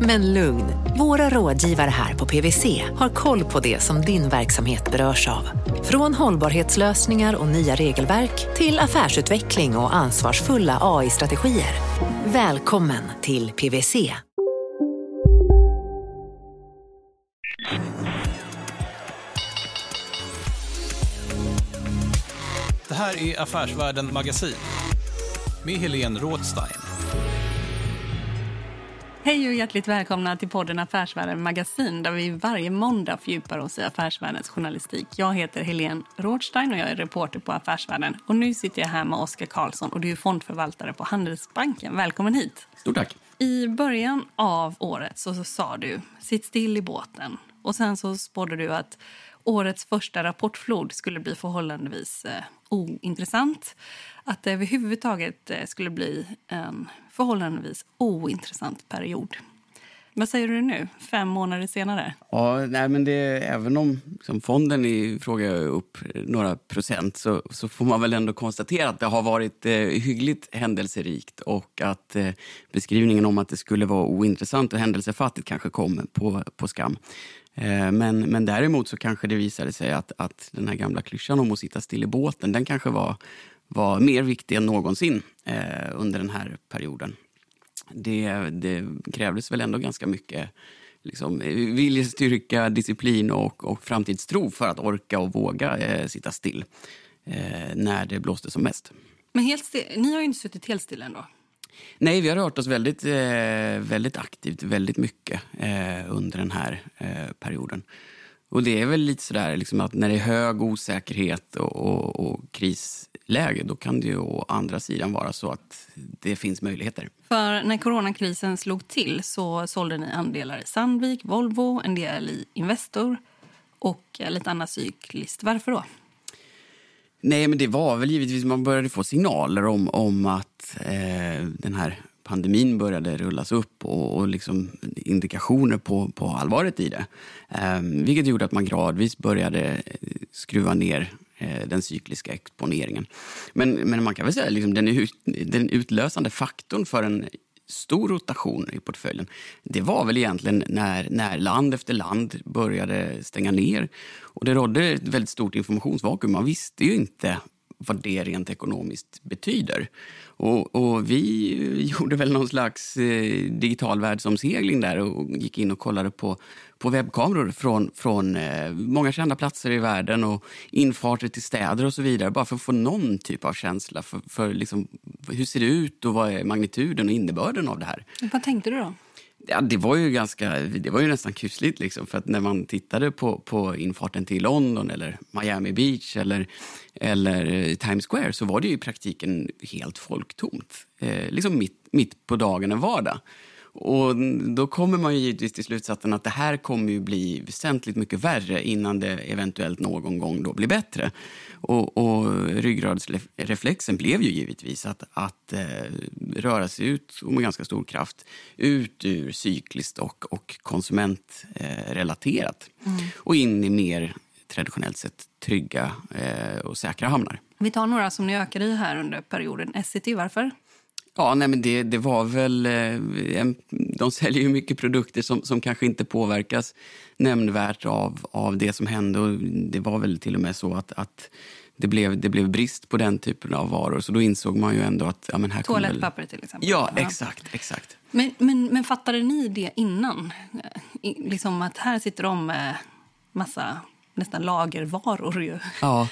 Men lugn, våra rådgivare här på PWC har koll på det som din verksamhet berörs av. Från hållbarhetslösningar och nya regelverk till affärsutveckling och ansvarsfulla AI-strategier. Välkommen till PWC. Det här är Affärsvärlden Magasin med Helene Rådstein. Hej och hjärtligt välkomna till podden Affärsvärlden Magasin där vi varje måndag fördjupar oss i affärsvärldens journalistik. Jag heter Helene Rådstein och jag är reporter på Affärsvärlden. Och nu sitter jag här med Oskar Karlsson och du är fondförvaltare på Handelsbanken. Välkommen hit. Stort tack. I början av året så, så sa du sitt still i båten och sen så spådde du att årets första rapportflod skulle bli förhållandevis eh, ointressant. Att det överhuvudtaget eh, skulle bli en förhållandevis ointressant period. Vad säger du nu, fem månader senare? Ja, nej, men det, även om liksom, fonden i fråga är upp några procent så, så får man väl ändå konstatera att det har varit eh, hyggligt händelserikt och att eh, beskrivningen om att det skulle vara ointressant och händelsefattigt kanske kom på, på skam. Eh, men, men däremot så kanske det visade sig att, att den här gamla klyschan om att sitta still i båten, den kanske var, var mer viktig än någonsin eh, under den här perioden. Det, det krävdes väl ändå ganska mycket liksom, viljestyrka, disciplin och, och framtidstro för att orka och våga eh, sitta still eh, när det blåste som mest. Men helt ni har ju inte suttit helt still ändå. Nej, vi har rört oss väldigt, eh, väldigt aktivt, väldigt mycket eh, under den här eh, perioden. Och det är väl lite sådär liksom att när det är hög osäkerhet och, och, och, krisläge då kan det ju å andra sidan vara så att det finns möjligheter. För när coronakrisen slog till så sålde ni andelar i Sandvik, Volvo, en del i Investor och lite annat cyklist. Varför då? Nej, men det var väl givetvis man började få signaler om, om att eh, den här pandemin började rullas upp och, och liksom indikationer på, på allvaret i det. Eh, vilket gjorde att man gradvis började eh, skruva ner eh, den cykliska exponeringen. Men, men man kan väl säga liksom den, ut, den utlösande faktorn för en stor rotation i portföljen, det var väl egentligen när, när land efter land började stänga ner. Och det rådde ett väldigt stort informationsvakuum. Man visste ju inte vad det rent ekonomiskt betyder. Och, och vi gjorde väl någon slags eh, digital världsomsegling där och gick in och kollade på, på webbkameror från, från eh, många kända platser i världen och infarter till städer och så vidare. Bara för att få någon typ av känsla för, för liksom, hur ser det ut och vad är magnituden och innebörden av det här. Vad tänkte du då? Ja, det var ju ganska, det var ju nästan kusligt. Liksom, för att när man tittade på, på infarten till London eller Miami Beach eller, eller eh, Times Square så var det ju i praktiken helt folktomt. Eh, liksom mitt, mitt på dagen en vardag. Och då kommer man ju givetvis till slutsatsen att det här kommer ju bli väsentligt mycket värre innan det eventuellt någon gång då blir bättre. Och, och ryggradsreflexen blev ju givetvis att, att eh, röra sig ut och med ganska stor kraft ut ur cykliskt och, och konsumentrelaterat eh, mm. och in i mer traditionellt sett trygga eh, och säkra hamnar. Vi tar några som ni ökade i här under perioden. Essity, varför? Ja, nej, men det, det var väl... Eh, de säljer ju mycket produkter som, som kanske inte påverkas nämnvärt av, av det som hände. Och det var väl till och med så att, att det, blev, det blev brist på den typen av varor. Så då insåg man ju ändå att... Ja, men här Toalettpapper väl... till exempel. Ja, exakt. exakt. Men, men, men fattade ni det innan? Liksom att här sitter de med massa nästan lagervaror. Ju. Ja.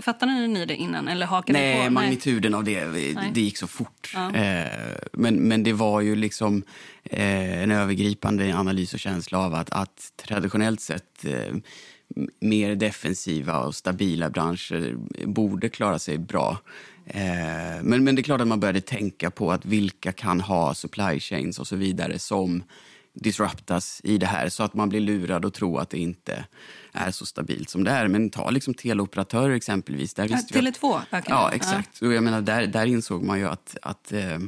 Fattade ni det innan? Eller hakade Nej, på? magnituden av det, Nej. det gick så fort. Ja. Eh, men, men det var ju liksom eh, en övergripande analys och känsla av att, att traditionellt sett eh, mer defensiva och stabila branscher borde klara sig bra. Men, men det är klart att man började tänka på att vilka kan ha supply chains och så vidare som disruptas i det här så att man blir lurad och tror att det inte är så stabilt som det är. Men ta liksom teleoperatörer exempelvis. Där Ja, visste vi att- Tele2 ökade. Ja, exakt. Och jag menar, där, där insåg man ju att, att eh,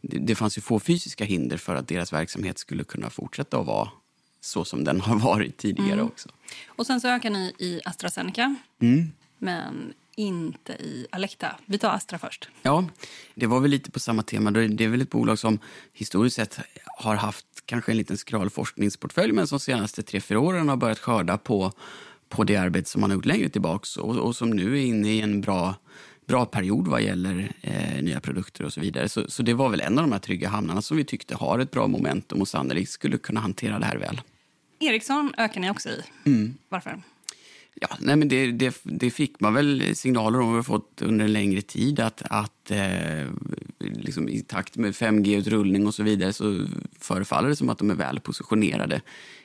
det, det fanns ju få fysiska hinder för att deras verksamhet skulle kunna fortsätta att vara så som den har varit tidigare Mm. också. Och sen så ökar ni i AstraZeneca, Mm. men inte i Alecta. Vi tar Astra först. Ja, det var väl lite på samma tema. Det det är väl ett bolag som historiskt sett har haft kanske en liten skral forskningsportfölj men som de senaste tre, fyra åren har börjat skörda på, på det arbete som man har gjort längre tillbaks och, och som nu är inne i en bra, bra period vad gäller eh, nya produkter och så vidare. Så, så det var väl en av de här trygga hamnarna som vi tyckte har ett bra momentum och sannolikt skulle kunna hantera det här väl. Ericsson ökar ni också i. Mm. Varför? Ja, nej men det, det, det fick man väl signaler om och har fått under en längre tid att, att eh, liksom i takt med 5G-utrullning och så vidare så förefaller det som att de är väl positionerade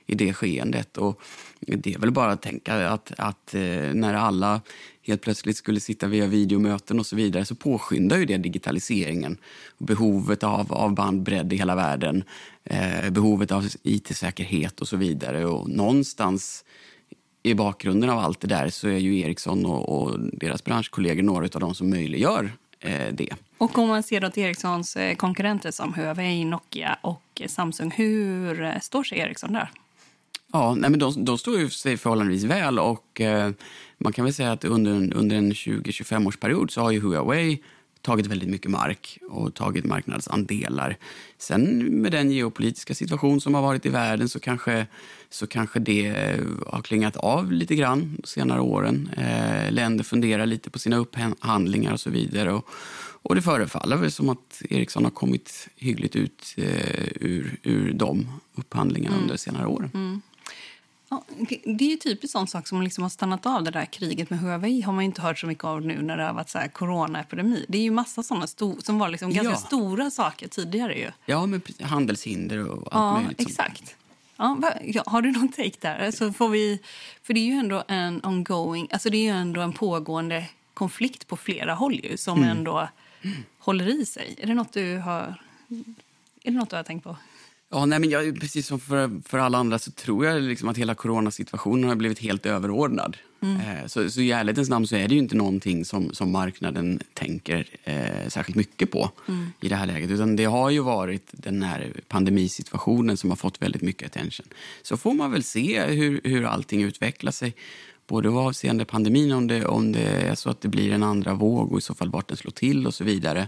i det skeendet. Och det är väl bara att tänka att, att eh, när alla helt plötsligt skulle sitta via videomöten och så vidare så påskyndar ju det digitaliseringen. Behovet av, av bandbredd i hela världen, eh, behovet av IT-säkerhet och så vidare. Och någonstans i bakgrunden av allt det där så är ju Ericsson och, och deras branschkollegor några av de som möjliggör eh, det. Och om man ser då till Ericssons eh, konkurrenter som Huawei, Nokia och Samsung, hur eh, står sig Ericsson där? Ja, nej, men de, de står ju sig förhållandevis väl och eh, man kan väl säga att under en, under en 20-25 års period så har ju Huawei tagit väldigt mycket mark och tagit marknadsandelar. Sen med den geopolitiska situation som har varit i världen så kanske, så kanske det eh, har klingat av lite grann de senare åren. Eh, länder funderar lite på sina upphandlingar och så vidare. Och, och det förefaller väl som att Ericsson har kommit hyggligt ut eh, ur, ur de upphandlingarna under senare år. Ja, det- är ju typiskt sån sak som liksom har stannat av. Det där kriget med Huawei har man inte hört så mycket av nu när det har varit så här coronaepidemi. Det är ju massa såna som var liksom ganska Ja. stora saker tidigare ju. Ja, men handelshinder och allt Ja, möjligt. exakt. Ja, ja, har du någon take där? Så får vi, för det är ju ändå en ongoing, alltså det är ju ändå en pågående konflikt på flera håll ju, som Mm. ändå håller i sig. Är det något du har, är det något du har tänkt på? Ja, nej, men jag, precis som för, för alla andra så tror jag liksom att hela coronasituationen har blivit helt överordnad. Eh, så, så i ärlighetens namn så är det ju inte någonting som, som marknaden tänker eh, särskilt mycket på i det här läget. Utan det har ju varit den här pandemisituationen som har fått väldigt mycket attention. Så får man väl se hur, hur allting utvecklar sig. Både avseende pandemin, om det, om det är så att det blir en andra våg och i så fall vart den slår till och så vidare.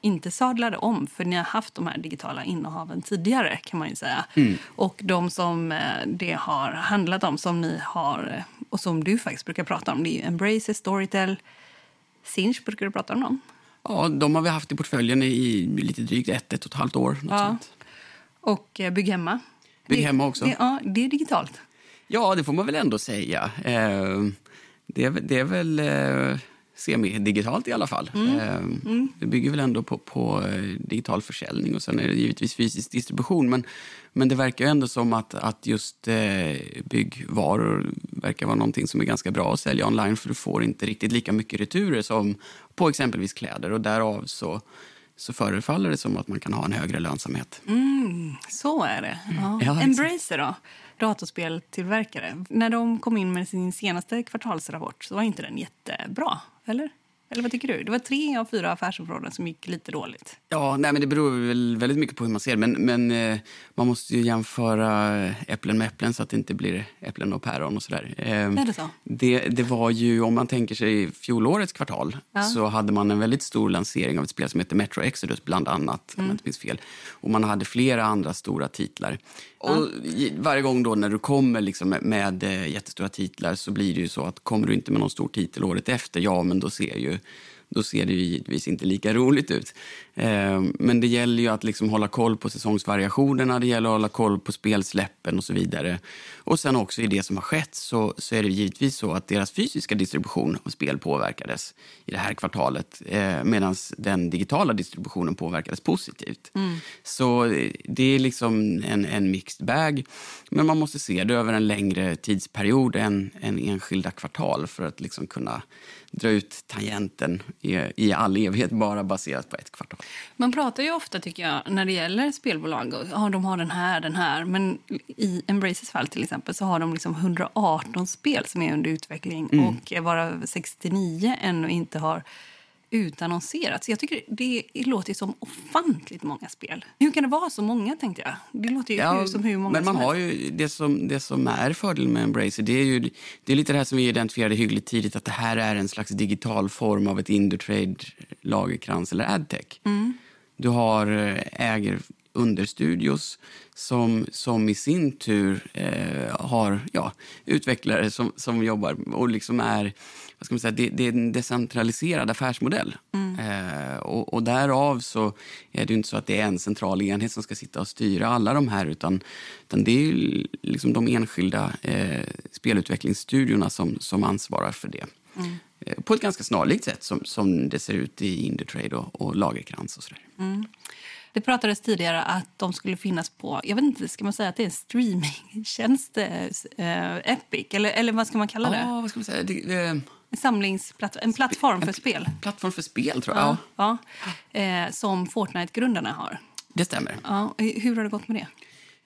Inte sadlade om, för ni har haft de här digitala innehaven tidigare. kan man ju säga. Mm. Och de som eh, det har handlat om, som ni har eh, och som du faktiskt brukar prata om, det är Embracer, Storytel, Sinch brukar du prata om dem. Ja, de har vi haft i portföljen i lite drygt ett, ett och ett halvt år. Något Ja. sånt. Och eh, Bygghemma. Bygg hemma också. Det, ja, det är digitalt. Ja, det får man väl ändå säga. Eh, det, är, det är väl eh, semidigitalt i alla fall. Eh, Det bygger väl ändå på, på eh, digital försäljning och sen är det givetvis fysisk distribution. Men, men det verkar ju ändå som att, att just eh, byggvaror verkar vara någonting som är ganska bra att sälja online för du får inte riktigt lika mycket returer som på exempelvis kläder och därav så, så förefaller det som att man kan ha en högre lönsamhet. Så är det. Ja. Ja, exakt. Embracer då, datorspeltillverkare. När de kom in med sin senaste kvartalsrapport så var inte den jättebra, eller? Eller vad tycker du? Det var tre av fyra affärsområden som gick lite dåligt. Ja, nej, men det beror väl väldigt mycket på hur man ser. Men, men eh, man måste ju jämföra äpplen med äpplen så att det inte blir äpplen och päron och sådär. Eh, Är det så? det, det var ju, om man tänker sig fjolårets kvartal, Ja. så hade man en väldigt stor lansering av ett spel som heter Metro Exodus, bland annat, Mm. inte minns fel. Och man hade flera andra stora titlar. Och i- varje gång då när du kommer liksom med, med eh, jättestora titlar så blir det ju så att kommer du inte med någon stor titel året efter, ja men då ser ju då ser det ju givetvis inte lika roligt ut. Eh, men det gäller ju att liksom hålla koll på säsongsvariationerna, det gäller att hålla koll på spelsläppen och så vidare. Och sen också i det som har skett så, så är det givetvis så att deras fysiska distribution av spel påverkades i det här kvartalet eh, medan den digitala distributionen påverkades positivt. Så eh, det är liksom en, en mixed bag. Men man måste se det över en längre tidsperiod än, än enskilda kvartal för att liksom kunna dra ut tangenten i, i all evighet bara baserat på ett kvartal. Man pratar ju ofta tycker jag när det gäller spelbolag. Och, ja, de har den här, den här. Men i Embraces fall till exempel så har de liksom 118 spel som är under utveckling och varav 69 ännu inte har utannonserats. Jag tycker det låter som ofantligt många spel. Hur kan det vara så många tänkte jag? Det låter ju hur, som hur många men man har ju det som, det som är fördelen med Embracer, det är ju det är lite det här som vi identifierade hyggligt tidigt, att det här är en slags digital form av ett Indutrade, lagerkrans eller adtech. Mm. Du har eh, äger understudios som, som i sin tur eh, har ja, utvecklare som, som jobbar och liksom är vad ska man säga, det, det är en decentraliserad affärsmodell. Eh, och, och därav så är det ju inte så att det är en central enhet som ska sitta och styra alla de här utan, utan det är ju liksom de enskilda eh, spelutvecklingsstudiorna som, som ansvarar för det. Eh, på ett ganska snarlikt sätt som, som det ser ut i Indutrade och, och Lagerkrans och sådär. Det pratades tidigare att de skulle finnas på, jag vet inte, ska man säga att det är en streamingtjänst, eh, Epic, eller, eller vad ska man kalla det? Ja, vad ska man säga? Det, eh, En samlingsplattform, en plattform för spel. plattform för spel, tror jag. Ja, Ja. Eh, som Fortnite-grundarna har. det stämmer. Ja, hur har det gått med det?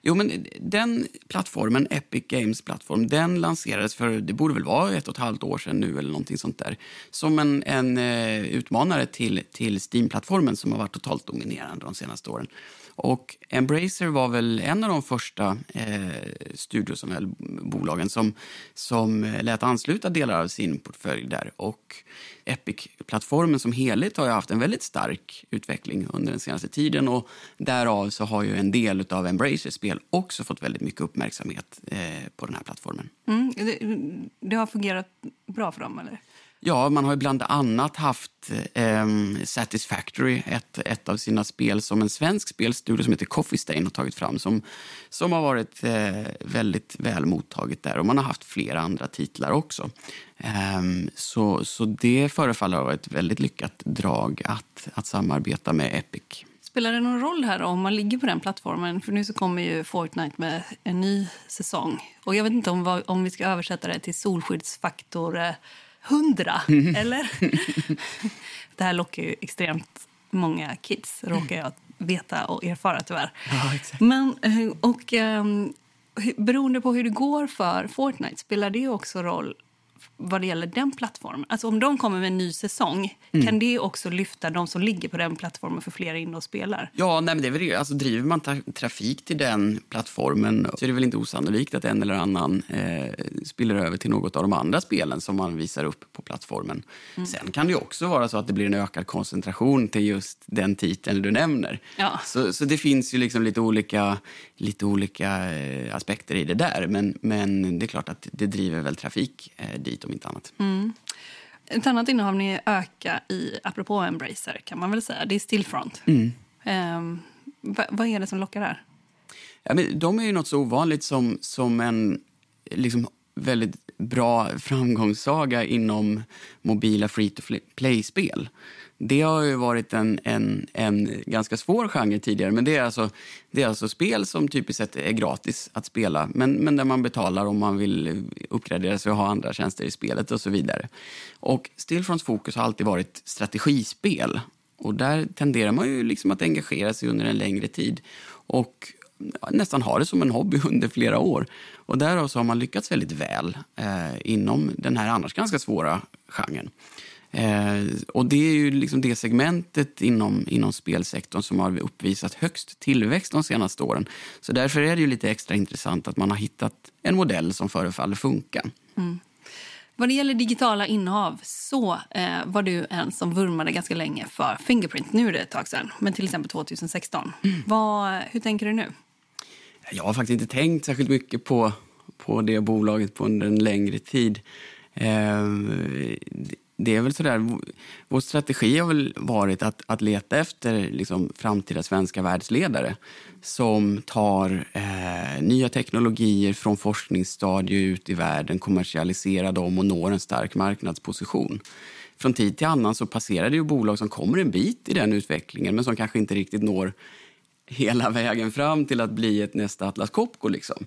Jo, men den plattformen, Epic Games plattform, den lanserades för, det borde väl vara ett och ett halvt år sedan nu eller någonting sånt där. Som en, en eh, utmanare till, till Steam-plattformen som har varit totalt dominerande de senaste åren. Och Embracer var väl en av de första eh, studios, eller bolagen som, som eh, lät ansluta delar av sin portfölj där. Och Epic-plattformen som helhet har ju haft en väldigt stark utveckling under den senaste tiden och därav så har ju en del av Embracers spel också fått väldigt mycket uppmärksamhet eh, på den här plattformen. Mm, det, det har fungerat bra för dem, eller? Ja, man har bland annat haft eh, Satisfactory, ett, ett av sina spel som en svensk spelstudio som heter Coffee Stain har tagit fram som, som har varit eh, väldigt väl mottaget där. Och man har haft flera andra titlar också. Eh, så, så det förefaller ha varit ett väldigt lyckat drag att, att samarbeta med Epic. Spelar det någon roll här om man ligger på den plattformen? För nu så kommer ju Fortnite med en ny säsong. Och jag vet inte om, om vi ska översätta det till solskyddsfaktor eh, hundra, eller? det här lockar ju extremt många kids, råkar jag veta och erfara tyvärr. Ja, exakt. Men, eh, och, um, beroende på hur det går för Fortnite spelar det också roll vad det gäller den plattformen. Alltså om de kommer med en ny säsong, Mm. kan det också lyfta de som ligger på den plattformen för fler in och spelar? Ja, nej, men det är väl, det. alltså, driver man tra trafik till den plattformen så är det väl inte osannolikt att en eller annan eh, spiller över till något av de andra spelen som man visar upp på plattformen. Sen kan det också vara så att det blir en ökad koncentration till just den titeln du nämner. Ja. Så, så det finns ju liksom lite olika, lite olika eh, aspekter i det där. Men, men det är klart att det driver väl trafik eh, dit om inte annat. Ett annat innehav ni ökar i, apropå Embracer, kan man väl säga, det är Stillfront. Mm. Va, vad är det som lockar där? Ja, men de är ju något så ovanligt som, som en liksom, väldigt bra framgångssaga inom mobila free-to-play-spel. Det har ju varit en, en, en ganska svår genre tidigare, men det är, alltså, det är alltså spel som typiskt sett är gratis att spela, men, men där man betalar om man vill uppgradera sig och ha andra tjänster i spelet och så vidare. Och Stillfronts fokus har alltid varit strategispel. Och där tenderar man ju liksom att engagera sig under en längre tid. Och nästan ha det som en hobby under flera år. Och därav så har man lyckats väldigt väl eh, inom den här annars ganska svåra genren. Eh, och det är ju liksom det segmentet inom, inom spelsektorn som har uppvisat högst tillväxt de senaste åren. Så därför är det ju lite extra intressant att man har hittat en modell som förefaller funka. Vad det gäller digitala innehav så eh, var du en som vurmade ganska länge för Fingerprint. Nu är det ett tag sedan, men till exempel 2016. Mm. Vad, hur tänker du nu? Jag har faktiskt inte tänkt särskilt mycket på, på det bolaget på under en längre tid. Eh, det är väl sådär, vår strategi har väl varit att, att leta efter liksom, framtida svenska världsledare som tar eh, nya teknologier från forskningsstadier ut i världen, kommersialiserar dem och når en stark marknadsposition. Från tid till annan så passerar det ju bolag som kommer en bit i den utvecklingen men som kanske inte riktigt når hela vägen fram till att bli ett nästa Atlas Copco. Liksom.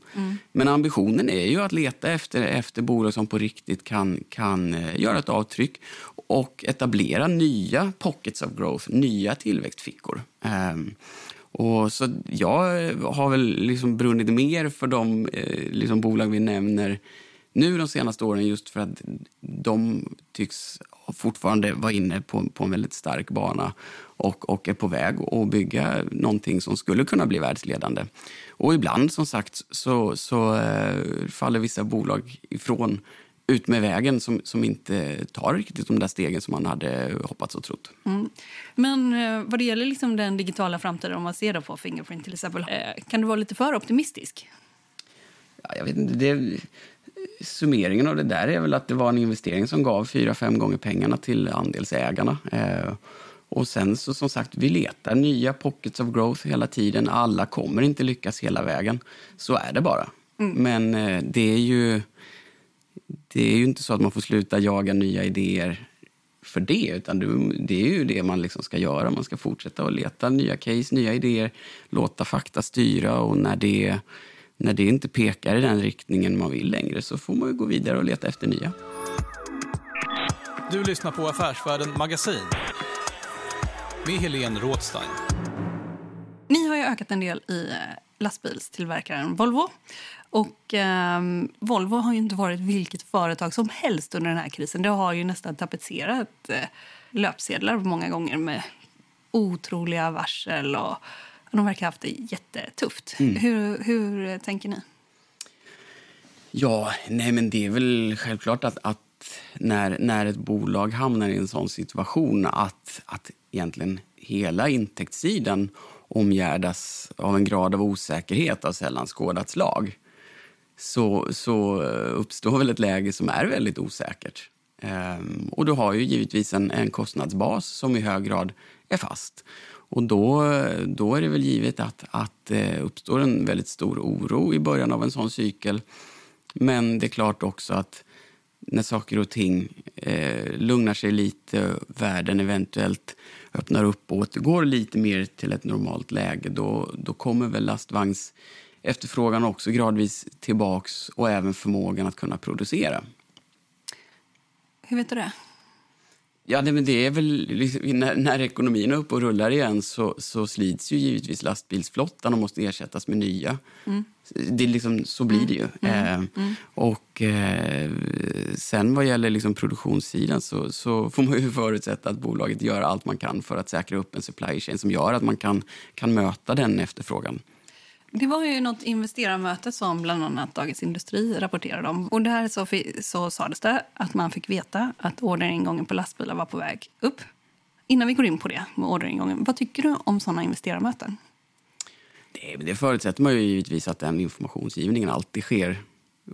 Men ambitionen är ju att leta efter, efter bolag som på riktigt kan, kan eh, göra ett avtryck och etablera nya pockets of growth, nya tillväxtfickor. Um, och så jag har väl liksom brunnit mer för de eh, liksom bolag vi nämner nu de senaste åren just för att de tycks fortfarande vara inne på, på en väldigt stark bana och, och är på väg att bygga någonting som skulle kunna bli världsledande. Och ibland, som sagt, så, så eh, faller vissa bolag ifrån ut med vägen som, som inte tar riktigt de där stegen som man hade hoppats och trott. Men eh, vad det gäller liksom den digitala framtiden, om man ser då på Fingerprint till exempel, eh, kan du vara lite för optimistisk? Ja, jag vet inte, det, summeringen av det där är väl att det var en investering som gav fyra, fem gånger pengarna till andelsägarna. Eh, och sen så som sagt, vi letar nya pockets of growth hela tiden. Alla kommer inte lyckas hela vägen. Så är det bara. Men eh, det är ju det är ju inte så att man får sluta jaga nya idéer för det, utan det, det är ju det man liksom ska göra. Man ska fortsätta att leta nya case, nya idéer, låta fakta styra och när det, när det inte pekar i den riktningen man vill längre så får man ju gå vidare och leta efter nya. Du lyssnar på Affärsvärlden Magasin med Helene Rådstein. Ni har ju ökat en del i eh, lastbilstillverkaren Volvo. Och ehm, Volvo har ju inte varit vilket företag som helst under den här krisen. Det har ju nästan tapetserat eh, löpsedlar många gånger med otroliga varsel. Och de verkar ha haft det jättetufft. Hur, hur tänker ni? Ja, nej men det är väl självklart att, att när, när ett bolag hamnar i en sån situation att, att egentligen hela intäktssidan omgärdas av en grad av osäkerhet av sällan skådat slag så, så uppstår väl ett läge som är väldigt osäkert. Ehm, och du har ju givetvis en, en kostnadsbas som i hög grad är fast. Och då, då är det väl givet att, att det uppstår en väldigt stor oro i början av en sån cykel. Men det är klart också att när saker och ting eh, lugnar sig lite, världen eventuellt öppnar upp och återgår lite mer till ett normalt läge, då, då kommer väl lastvagns efterfrågan också gradvis tillbaks och även förmågan att kunna producera. Hur vet du det? Ja, det, men det är väl liksom, när, när ekonomin är uppe och rullar igen så, så slits ju givetvis lastbilsflottan och måste ersättas med nya. Mm. Det är liksom, så blir det ju. Mm. Eh, och eh, sen vad gäller liksom produktionssidan så, så, får man ju förutsätta att bolaget gör allt man kan för att säkra upp en supply chain som gör att man kan, kan möta den efterfrågan. Det var ju något investerarmöte som bland annat Dagens Industri rapporterade om. Och där så, så sades det att man fick veta att orderingången på lastbilar var på väg upp. Innan vi går in på det med orderingången, vad tycker du om sådana investerarmöten? Det, det förutsätter man ju givetvis att den informationsgivningen alltid sker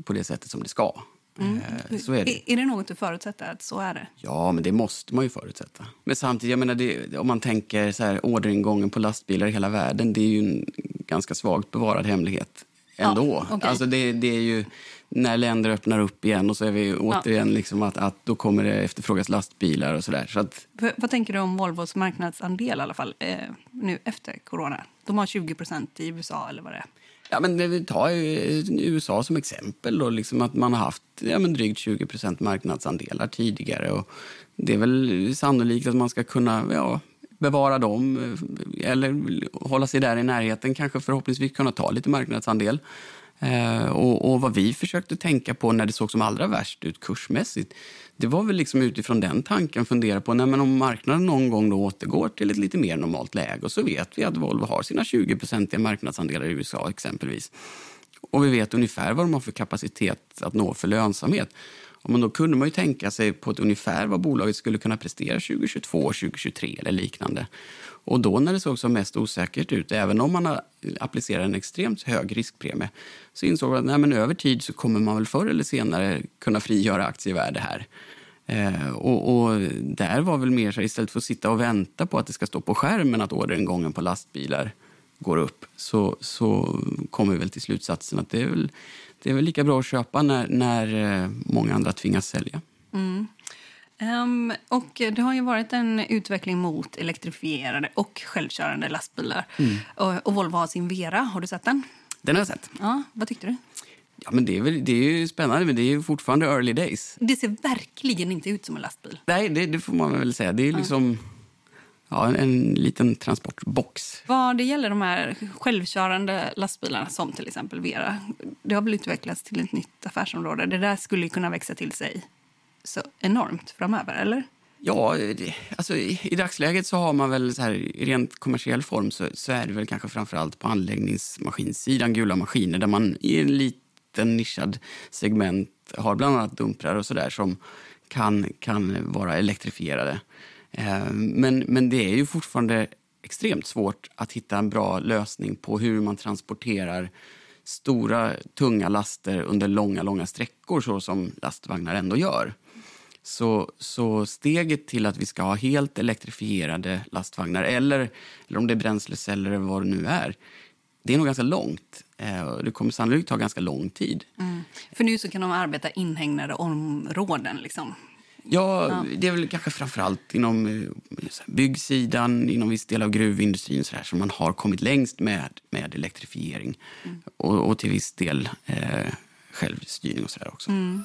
på det sättet som det ska. Mm. Eh, så är, det. är det något du förutsätter att så är det? Ja, men det måste man ju förutsätta. Men samtidigt, jag menar det, om man tänker så här, orderingången på lastbilar i hela världen, det är ju en ganska svagt bevarad hemlighet ändå. Ja, okay. Alltså det, det, är ju när länder öppnar upp igen och så är vi återigen ja. liksom att, att då kommer det efterfrågas lastbilar och sådär. Så att... Vad tänker du om Volvos marknadsandel i alla fall eh, nu efter corona? De har 20 procent i USA eller vad det är. Ja, men vi tar USA som exempel. Då, liksom att man har haft ja, men drygt 20% marknadsandelar tidigare. Och det är väl sannolikt att man ska kunna ja, bevara dem eh, eller hålla sig där i närheten. Kanske förhoppningsvis kunna ta lite marknadsandel. Eh, och, och, vad vi försökte tänka på när det såg som allra värst ut kursmässigt det var väl liksom utifrån den tanken fundera på nej, men om marknaden någon gång då återgår till ett lite mer normalt läge och så vet vi att Volvo har sina 20-procentiga marknadsandelar i USA exempelvis. Och vi vet ungefär vad de har för kapacitet att nå för lönsamhet. Men då kunde man ju tänka sig på ett ungefär vad bolaget skulle kunna prestera 2022, 2023 eller liknande. Och då när det såg som mest osäkert ut, även om man applicerar en extremt hög riskpremie, så insåg man att nej, men över tid så kommer man väl förr eller senare kunna frigöra aktievärde här. Eh, och, och, där var väl mer så istället för att sitta och vänta på att det ska stå på skärmen att orderingången på lastbilar går upp, så, så kommer vi väl till slutsatsen att det är väl, det är väl lika bra att köpa när, när eh, många andra tvingas sälja. Mm. Um, och det har ju varit en utveckling mot elektrifierade och självkörande lastbilar. Mm. Och, och, Volvo har sin Vera. Har du sett den? Den har jag sett. Ja, vad tyckte du? Ja, men det, är väl, det är spännande, men det är fortfarande early days. Det ser verkligen inte ut som en lastbil. Nej, det, det får man väl säga. Det är liksom ja, en, en liten transportbox. Vad det gäller de här självkörande lastbilarna, som till exempel Vera, det har väl utvecklats till ett nytt affärsområde. Det där skulle kunna växa till sig så enormt framöver, eller? Ja, det, alltså, i, i, dagsläget så har man väl så här, i rent kommersiell form så, så är det väl kanske framförallt på anläggningsmaskinsidan, gula maskiner, där man i en liten nischad segment har bland annat dumprar och sådär som kan, kan vara elektrifierade. Eh, men, men det är ju fortfarande extremt svårt att hitta en bra lösning på hur man transporterar stora, tunga laster under långa, långa sträckor så som lastvagnar ändå gör. Så, så steget till att vi ska ha helt elektrifierade lastvagnar eller, eller om det är bränsleceller eller vad det nu är, det är nog ganska långt. Eh, det kommer sannolikt ta ganska lång tid. Mm. För nu så kan de arbeta inhägnade områden. Liksom. Ja, ja, det är väl kanske framförallt inom eh, byggsidan, inom viss del av gruvindustrin så här, som man har kommit längst med, med elektrifiering. Mm. Och, och, till viss del eh, självstyrning och så där också. Mm.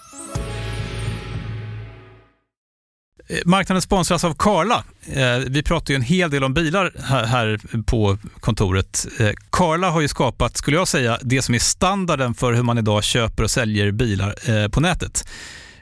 Eh, marknaden sponsras av Karla. Eh, vi pratar ju en hel del om bilar här på kontoret. Karla har ju skapat, skulle jag säga, det som är standarden för hur man idag köper och säljer bilar på nätet.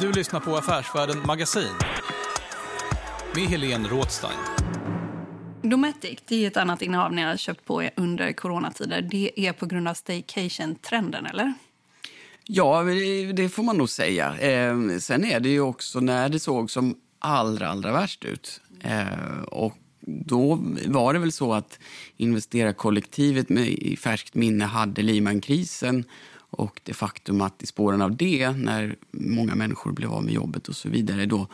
Du lyssnar på Affärsvärlden Magasin med Helene Rådstein. Dometic, det är ett annat innehav ni har köpt på under coronatider. Det är på grund av staycation-trenden, eller? Ja, det får man nog säga. Eh, sen är det ju också när det såg som allra, allra värst ut. Eh, och då var det väl så att investerarkollektivet med i färskt minne hade Lehman-krisen och det faktum att i spåren av det, när många människor blev av med jobbet och så vidare, då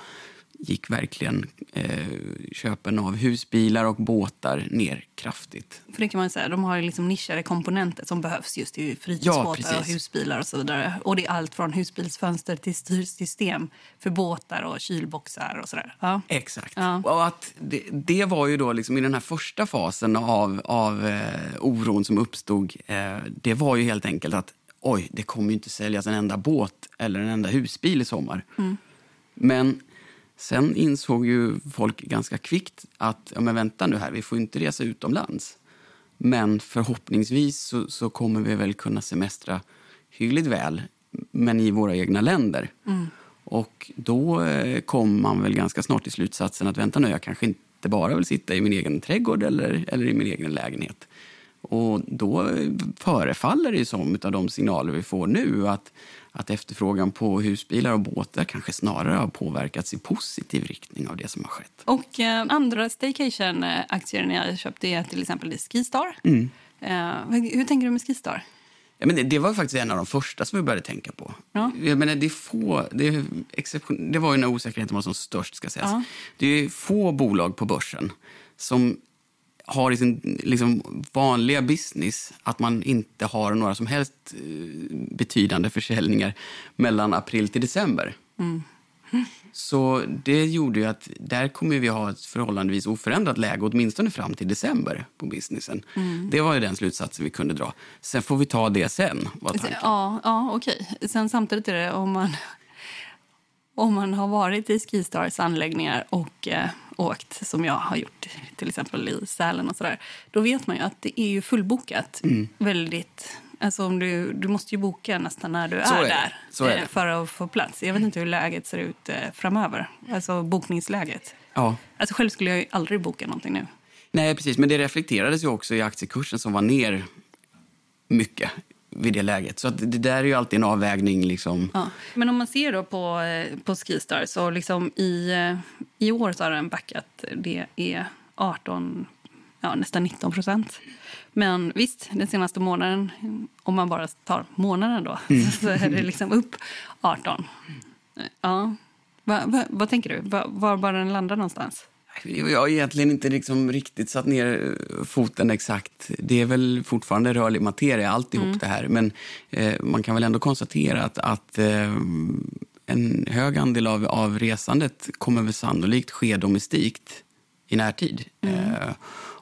gick verkligen eh, köpen av husbilar och båtar ner kraftigt. För det kan man säga, de har liksom nischade komponenter som behövs just i fritidsbåtar ja, och husbilar och så vidare. Och det är allt från husbilsfönster till styrsystem för båtar och kylboxar och sådär. Ja. Exakt. Ja. Och att det, det, var ju då liksom i den här första fasen av, av eh, oron som uppstod. Eh, det var ju helt enkelt att oj, det kommer ju inte säljas en enda båt eller en enda husbil i sommar. Mm. Men Sen insåg ju folk ganska kvickt att ja, men vänta nu här, vi får inte resa utomlands. Men förhoppningsvis så, så kommer vi väl kunna semestra hyggligt väl, men i våra egna länder. Mm. Och då eh, kom man väl ganska snart till slutsatsen att vänta nu, jag kanske inte bara vill sitta i min egen trädgård eller, eller i min egen lägenhet. Och då förefaller det som, av de signaler vi får nu, att att efterfrågan på husbilar och båtar kanske snarare har påverkats i positiv riktning av det som har skett. Och eh, andra staycation-aktier ni har köpt är till exempel Skistar. Mm. Eh, hur tänker du med Skistar? Ja, men det, det, var faktiskt en av de första som vi började tänka på. Ja. Jag menar, det, är få, det, är exception, det var ju när osäkerheten var som störst. Ska sägas. Ja. Det är få bolag på börsen som har i sin liksom, vanliga business att man inte har några som helst eh, betydande försäljningar mellan april till december. Mm. Så det gjorde ju att där kommer vi ha ett förhållandevis oförändrat läge åtminstone fram till december på businessen. Mm. Det var ju den slutsatsen vi kunde dra. Sen får vi ta det sen. Var ja, ja okej. Sen samtidigt är det om man om man har varit i Skistars anläggningar och eh, åkt som jag har gjort till exempel i Sälen och sådär, då vet man ju att det är ju fullbokat mm. väldigt Alltså om du, du måste ju boka nästan när du är, är där är eh, för att få plats. Jag vet inte hur läget ser ut eh, framöver. Alltså bokningsläget. Ja. Alltså själv skulle jag aldrig boka någonting nu. Nej, precis. Men det reflekterades ju också i aktiekursen som var ner mycket vid det läget. Så det där är ju alltid en avvägning. Liksom. Ja. Men om man ser då på, eh, på Skistar så liksom i, eh, i år så har den backat. Det är 18, ja, nästan 19 procent. Men visst, den senaste månaden, om man bara tar månaden då, mm. så är det liksom upp 18. Ja. Va, va, vad tänker du? Va, var bara den landar någonstans? Jag har egentligen inte liksom riktigt satt ner foten exakt. Det är väl fortfarande rörlig materia, alltihop mm. det här. Men eh, man kan väl ändå konstatera att, att eh, en hög andel av, av resandet kommer väl sannolikt ske domestikt i närtid. Mm. Eh,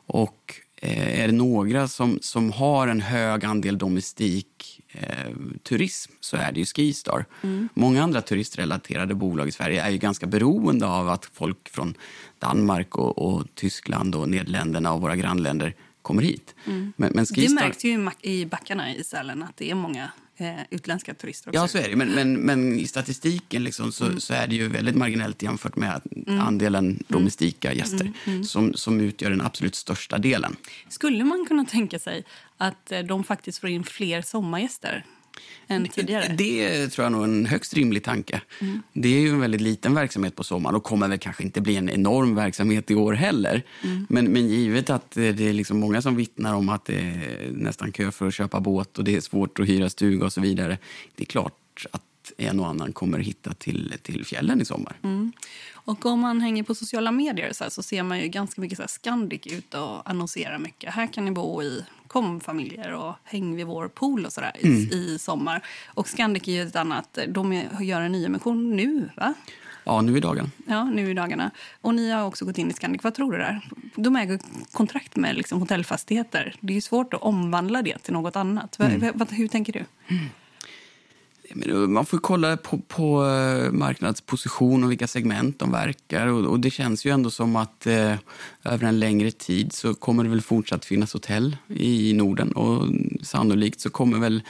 och eh, är det några som, som har en hög andel domestik eh, turism så är det ju Skistar. Mm. Många andra tuриstrelaterade bolag i Sverige är ju ganska beroende av att folk från Danmark och, och Tyskland och Nederländerna och våra grannländer kommer hit. Mm. Men, men Skistar... Det märks ju i backarna i Sälen att det är många eh, utländska turister också. Ja, så är det. Men, men, men i statistiken liksom, så, mm. så, är det ju väldigt marginellt jämfört med mm. andelen mm. domestika gäster mm. mm. Som, som utgör den absolut största delen. Skulle man kunna tänka sig att eh, de faktiskt får in fler sommargäster än tidigare? Det tror jag nog är en högst rimlig tanke. Mm. Det är ju en väldigt liten verksamhet på sommaren och kommer väl kanske inte bli en enorm verksamhet i år heller. Mm. Men, men givet att eh, det är liksom många som vittnar om att det är nästan kö för att köpa båt och det är svårt att hyra stuga och så vidare. Det är klart att en och annan kommer hitta till, till fjällen i sommar. Mm. Och om man hänger på sociala medier så, här, så ser man ju ganska mycket så här Scandic ute och annonserar mycket. Här kan ni bo i komfamiljer och häng vid vår pool och sådär mm. i, i, sommar. Och Scandic är ju ett annat, de gör en nyemission nu va? Ja, nu i dagarna. Ja, nu i dagarna. Och ni har också gått in i Scandic. Vad tror du där? De äger kontrakt med liksom hotellfastigheter. Det är svårt att omvandla det till något annat. Mm. Hur tänker du? Mm man får kolla på, på eh, marknadsposition och vilka segment de verkar. Och, och det känns ju ändå som att eh, över en längre tid så kommer det väl fortsatt finnas hotell i Norden. Och sannolikt så kommer väl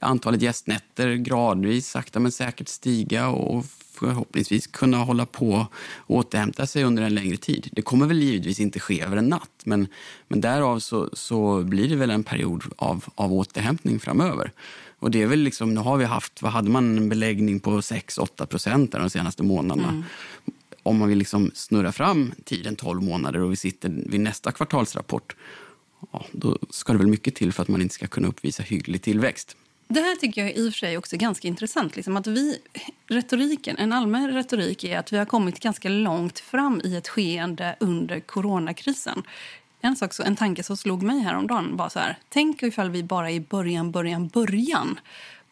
antalet gästnätter gradvis sakta men säkert stiga och förhoppningsvis kunna hålla på och återhämta sig under en längre tid. Det kommer väl givetvis inte ske över en natt, men, men därav så, så blir det väl en period av, av återhämtning framöver. Och det är väl liksom, nu har vi haft, vad hade man en beläggning på 6-8 procent de senaste månaderna. Mm. Om man vill liksom snurra fram tiden 12 månader och vi sitter vid nästa kvartalsrapport, ja, då ska det väl mycket till för att man inte ska kunna uppvisa hygglig tillväxt. Det här tycker jag i och för sig också är ganska intressant. Liksom att vi, retoriken, en allmän retorik är att vi har kommit ganska långt fram i ett skeende under coronakrisen. En, sak, en tanke som slog mig häromdagen var så här, tänk ifall vi bara är i början, början, början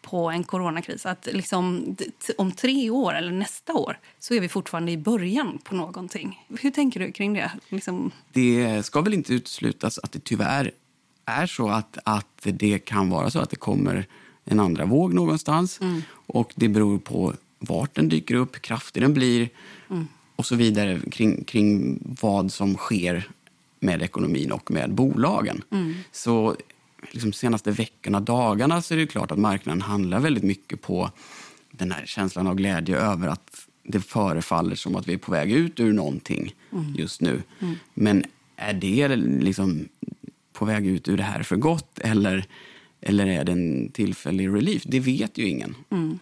på en coronakris. Att liksom, om tre år eller nästa år så är vi fortfarande i början på någonting. Hur tänker du kring det? Liksom... Det ska väl inte uteslutas att det tyvärr är så att, att det kan vara så att det kommer en andra våg någonstans. Mm. Och Det beror på vart den dyker upp, hur kraftig den blir mm. och så vidare kring, kring vad som sker med ekonomin och med bolagen. Mm. Så liksom senaste veckorna, dagarna, så är det klart att marknaden handlar väldigt mycket på den här känslan av glädje över att det förefaller som att vi är på väg ut ur någonting mm. just nu. Mm. Men är det liksom på väg ut ur det här för gott eller eller är det en tillfällig relief? Det vet ju ingen. Mm.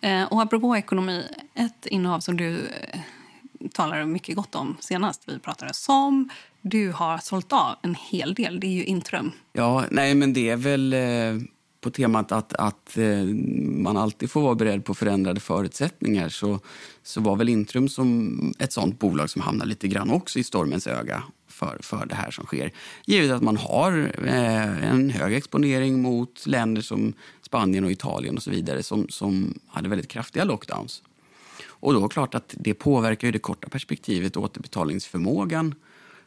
Eh. Och apropå ekonomi, ett innehav som du eh, talade mycket gott om senast vi pratade som du har sålt av en hel del, det är ju Intrum. Ja, nej men det är väl eh, på temat att, att eh, man alltid får vara beredd på förändrade förutsättningar så, så var väl Intrum som ett sånt bolag som hamnar lite grann också i stormens öga för, för det här som sker. Givet att man har eh, en hög exponering mot länder som Spanien och Italien och så vidare som, som hade väldigt kraftiga lockdowns. Och då är klart att det påverkar ju det korta perspektivet återbetalningsförmågan.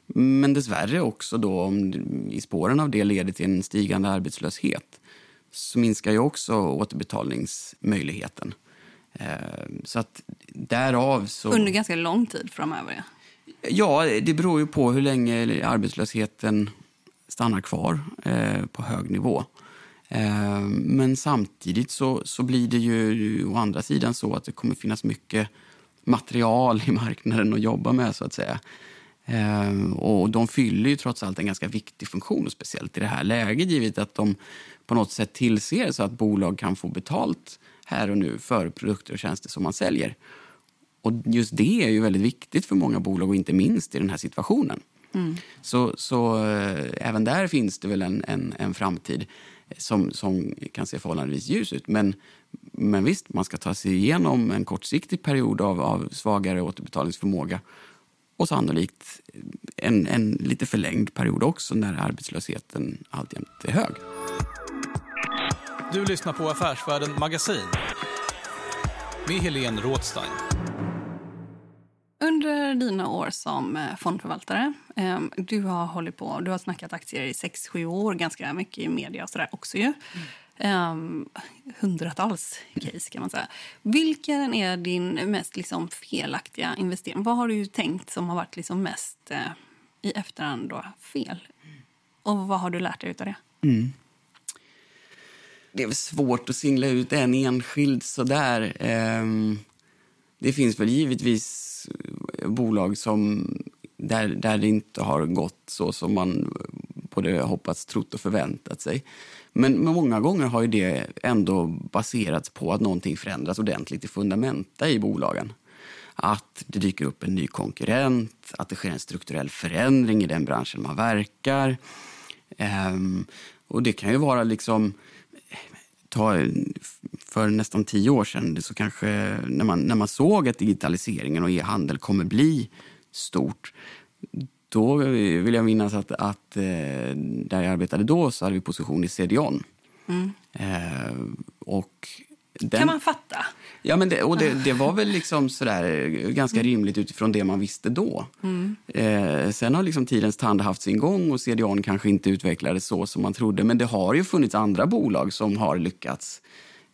Men dessvärre också då om i spåren av det leder till en stigande arbetslöshet så minskar ju också återbetalningsmöjligheten. Eh, så att därav så... Under ganska lång tid framöver? Ja. Ja, det beror ju på hur länge arbetslösheten stannar kvar eh, på hög nivå. Eh, men samtidigt så, så blir det ju å andra sidan så att det kommer finnas mycket material i marknaden att jobba med så att säga. Eh, och de fyller ju trots allt en ganska viktig funktion, speciellt i det här läget givet att de på något sätt tillser så att bolag kan få betalt här och nu för produkter och tjänster som man säljer. Och just det är ju väldigt viktigt för många bolag och inte minst i den här situationen. Mm. Så, så äh, även där finns det väl en, en, en framtid som, som kan se förhållandevis ljus ut. Men, men visst, man ska ta sig igenom en kortsiktig period av, av svagare återbetalningsförmåga och sannolikt en, en lite förlängd period också när arbetslösheten alltjämt är hög. Du lyssnar på Affärsvärlden Magasin med Helene Rådstein. Under dina år som eh, fondförvaltare, ehm, du har hållit på, du har snackat aktier i 6-7 år, ganska mycket i media och sådär också ju. Mm. hundratals case kan man säga. Vilken är din mest liksom, felaktiga investering? Vad har du tänkt som har varit liksom mest eh, i efterhand då, fel? Och vad har du lärt dig av det? Mm. Det är svårt att singla ut en enskild sådär. Um det finns väl givetvis eh, bolag som, där, där det inte har gått så som man eh, både hoppats, trott och förväntat sig. Men, men många gånger har det ändå baserats på att någonting förändras ordentligt i fundamenta i bolagen. Att det dyker upp en ny konkurrent, att det sker en strukturell förändring i den branschen man verkar. Ehm, och det kan ju vara liksom ta för nästan tio år sedan, så kanske när man, när man såg att digitaliseringen och e-handel kommer bli stort, då vill jag minnas att, att eh, där jag arbetade då så hade vi position i CDON. Mm. Eh, och den, kan man fatta. Ja, men det, och det, det, var väl liksom sådär, ganska mm. rimligt utifrån det man visste då. Mm. Eh, sen har liksom tidens tand haft sin gång och CDON kanske inte utvecklades så som man trodde. Men det har ju funnits andra bolag som har lyckats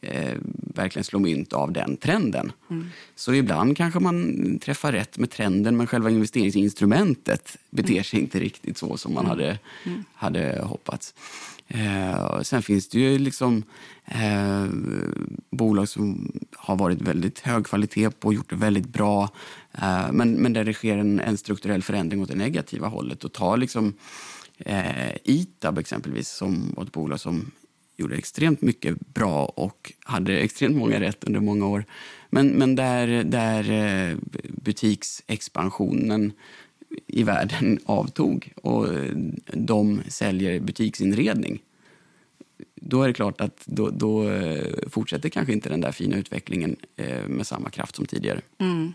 eh, verkligen slå mynt av den trenden. Mm. Så ibland kanske man träffar rätt med trenden men själva investeringsinstrumentet beter sig mm. inte riktigt så som man mm. hade, hade hoppats. Eh, sen finns det ju liksom eh, bolag som har varit väldigt hög kvalitet på och gjort det väldigt bra. Eh, men, men där det sker en, en, strukturell förändring åt det negativa hållet. Och ta liksom eh, Itab exempelvis som ett bolag som gjorde extremt mycket bra och hade extremt många rätt under många år. Men, men där, där eh, butiksexpansionen i världen avtog och de säljer butiksinredning då är det klart att då, då, eh, fortsätter kanske inte den där fina utvecklingen eh, med samma kraft som tidigare. Mm.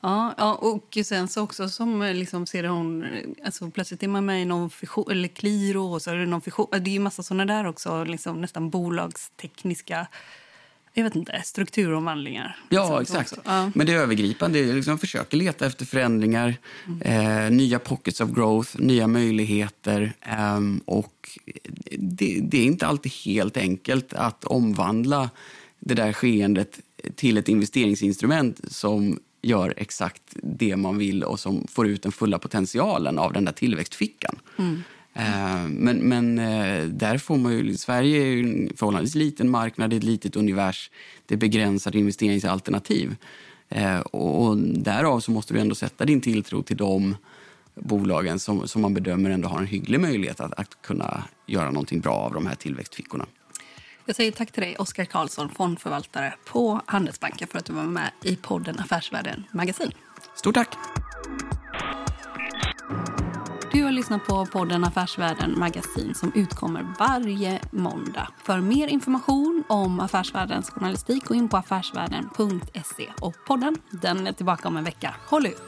Ja, ja, och sen så också som eh, liksom ser hon, alltså plötsligt är man med i någon fission, eller Kliro och så är det någon fission, det är ju massa sådana där också, liksom nästan bolagstekniska jag vet inte, strukturomvandlingar. Ja, exakt. Ja. Men det övergripande är liksom försöker leta efter förändringar, mm. eh, nya pockets of growth, nya möjligheter. Eh, och det, det, är inte alltid helt enkelt att omvandla det där skeendet till ett investeringsinstrument som gör exakt det man vill och som får ut den fulla potentialen av den där tillväxtfickan. Mm. Eh, men, men eh, där får man ju, Sverige är en förhållandevis liten marknad, ett litet univers. Det är begränsade investeringsalternativ. Eh, och därav så måste du ändå sätta din tilltro till de bolagen som, som man bedömer ändå har en hygglig möjlighet att, att kunna göra någonting bra av de här tillväxtfickorna. Jag säger tack till dig, Oskar Karlsson, fondförvaltare på Handelsbanken för att du var med i podden Affärsvärlden Magasin. Stort tack! Du har lyssnat på podden Affärsvärlden Magasin som utkommer varje måndag. För mer information om Affärsvärldens journalistik gå in på affärsvärlden.se. Och podden den är tillbaka om en vecka. Håll ut!